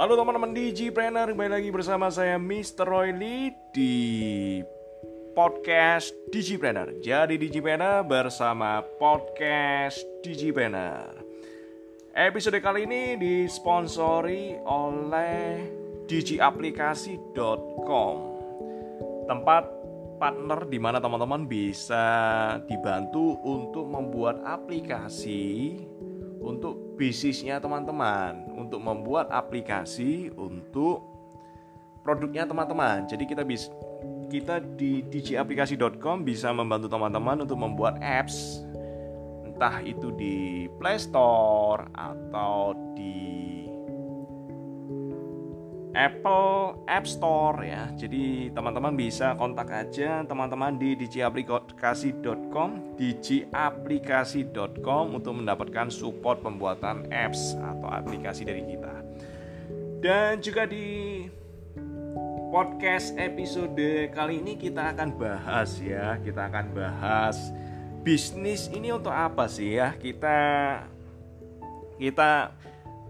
Halo teman-teman Digipreneur, kembali lagi bersama saya Mr. Lee di podcast Digipreneur. Jadi Digipreneur bersama podcast Digipreneur. Episode kali ini disponsori oleh digiaplikasi.com Tempat partner di mana teman-teman bisa dibantu untuk membuat aplikasi untuk bisnisnya teman-teman, untuk membuat aplikasi untuk produknya teman-teman. Jadi kita bisa kita di digiaplikasi.com bisa membantu teman-teman untuk membuat apps entah itu di Play Store atau di Apple App Store ya. Jadi teman-teman bisa kontak aja teman-teman di digiaplikasi.com, digiaplikasi.com untuk mendapatkan support pembuatan apps atau aplikasi dari kita. Dan juga di podcast episode kali ini kita akan bahas ya, kita akan bahas bisnis ini untuk apa sih ya? Kita kita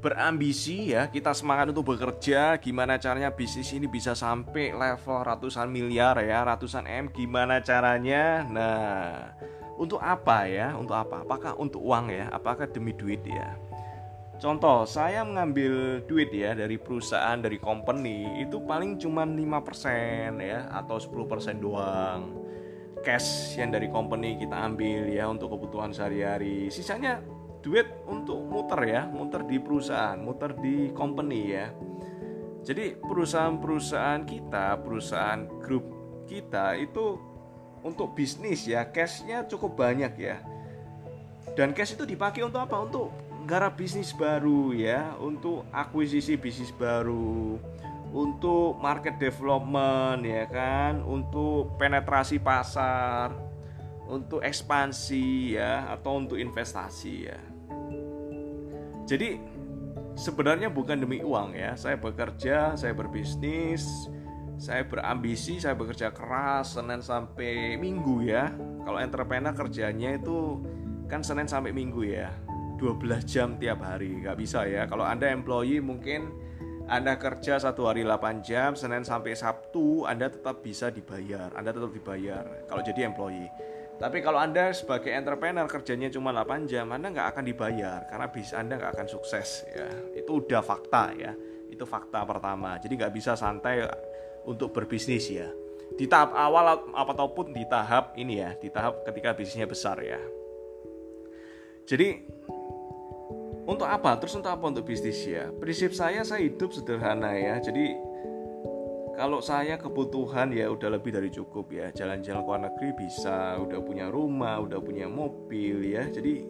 berambisi ya kita semangat untuk bekerja gimana caranya bisnis ini bisa sampai level ratusan miliar ya ratusan m gimana caranya? Nah untuk apa ya? Untuk apa? Apakah untuk uang ya? Apakah demi duit ya? Contoh, saya mengambil duit ya dari perusahaan, dari company itu paling cuma 5% ya atau 10% doang. Cash yang dari company kita ambil ya untuk kebutuhan sehari-hari. Sisanya duit untuk muter ya, muter di perusahaan, muter di company ya. Jadi perusahaan-perusahaan kita, perusahaan grup kita itu untuk bisnis ya, cashnya cukup banyak ya. Dan cash itu dipakai untuk apa? Untuk garap bisnis baru ya, untuk akuisisi bisnis baru, untuk market development ya kan, untuk penetrasi pasar, untuk ekspansi ya atau untuk investasi ya. Jadi sebenarnya bukan demi uang ya. Saya bekerja, saya berbisnis, saya berambisi, saya bekerja keras Senin sampai Minggu ya. Kalau entrepreneur kerjanya itu kan Senin sampai Minggu ya. 12 jam tiap hari, nggak bisa ya. Kalau Anda employee mungkin anda kerja satu hari 8 jam, Senin sampai Sabtu, Anda tetap bisa dibayar. Anda tetap dibayar kalau jadi employee. Tapi kalau Anda sebagai entrepreneur kerjanya cuma 8 jam, Anda nggak akan dibayar karena bis Anda nggak akan sukses ya. Itu udah fakta ya. Itu fakta pertama. Jadi nggak bisa santai untuk berbisnis ya. Di tahap awal ataupun di tahap ini ya, di tahap ketika bisnisnya besar ya. Jadi untuk apa? Terus untuk apa untuk bisnis ya? Prinsip saya saya hidup sederhana ya. Jadi kalau saya kebutuhan ya udah lebih dari cukup ya. Jalan-jalan ke luar negeri bisa udah punya rumah udah punya mobil ya. Jadi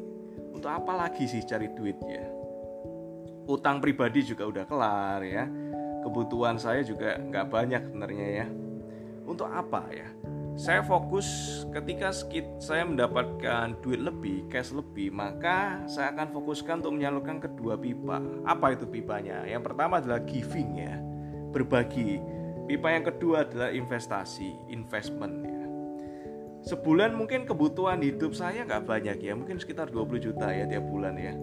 untuk apa lagi sih cari duit ya? Utang pribadi juga udah kelar ya. Kebutuhan saya juga nggak banyak sebenarnya ya. Untuk apa ya? Saya fokus ketika saya mendapatkan duit lebih, cash lebih, maka saya akan fokuskan untuk menyalurkan kedua pipa. Apa itu pipanya? Yang pertama adalah giving ya, berbagi Pipa yang kedua adalah investasi, investment ya. Sebulan mungkin kebutuhan hidup saya nggak banyak ya, mungkin sekitar 20 juta ya tiap bulan ya.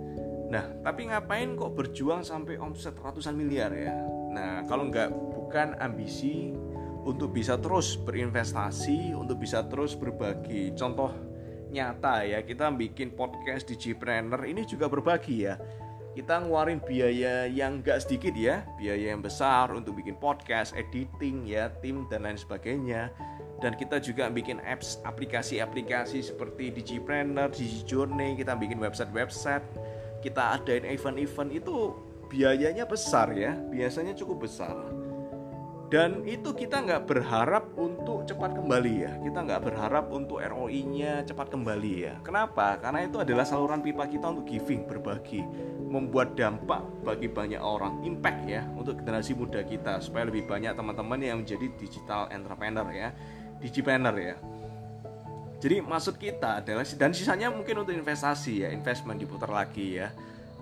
Nah, tapi ngapain kok berjuang sampai omset ratusan miliar ya? Nah, kalau nggak bukan ambisi untuk bisa terus berinvestasi, untuk bisa terus berbagi. Contoh nyata ya, kita bikin podcast di Gpreneur ini juga berbagi ya kita ngeluarin biaya yang gak sedikit ya. Biaya yang besar untuk bikin podcast editing ya tim dan lain sebagainya. Dan kita juga bikin apps aplikasi-aplikasi seperti Digipreneur, Digijourney kita bikin website-website. Kita adain event-event itu biayanya besar ya. Biasanya cukup besar dan itu kita nggak berharap untuk cepat kembali ya. Kita nggak berharap untuk ROI-nya cepat kembali ya. Kenapa? Karena itu adalah saluran pipa kita untuk giving berbagi membuat dampak bagi banyak orang impact ya untuk generasi muda kita supaya lebih banyak teman-teman yang menjadi digital entrepreneur ya digipreneur ya. Jadi maksud kita adalah dan sisanya mungkin untuk investasi ya investment diputar lagi ya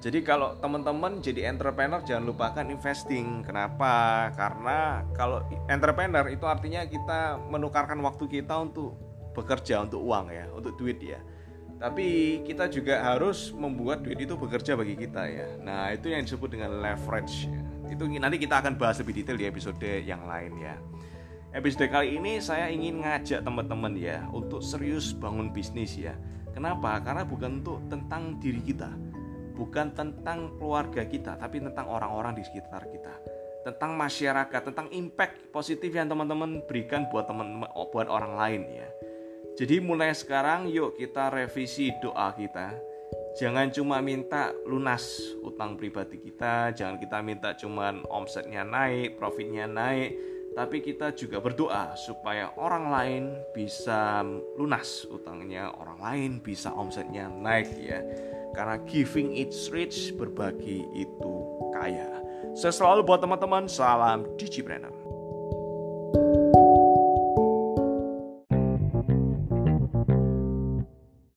jadi kalau teman-teman jadi entrepreneur jangan lupakan investing. Kenapa? Karena kalau entrepreneur itu artinya kita menukarkan waktu kita untuk bekerja untuk uang ya untuk duit ya. Tapi kita juga harus membuat duit itu bekerja bagi kita ya. Nah itu yang disebut dengan leverage ya. itu nanti kita akan bahas lebih detail di episode yang lain ya. Episode kali ini saya ingin ngajak teman-teman ya untuk serius bangun bisnis ya. Kenapa? Karena bukan untuk tentang diri kita bukan tentang keluarga kita tapi tentang orang-orang di sekitar kita tentang masyarakat tentang impact positif yang teman-teman berikan buat teman buat orang lain ya jadi mulai sekarang yuk kita revisi doa kita. Jangan cuma minta lunas utang pribadi kita, jangan kita minta cuma omsetnya naik, profitnya naik, tapi kita juga berdoa supaya orang lain bisa lunas utangnya, orang lain bisa omsetnya naik ya. Karena giving it's rich, berbagi itu kaya. Saya selalu buat teman-teman, salam Digipreneur.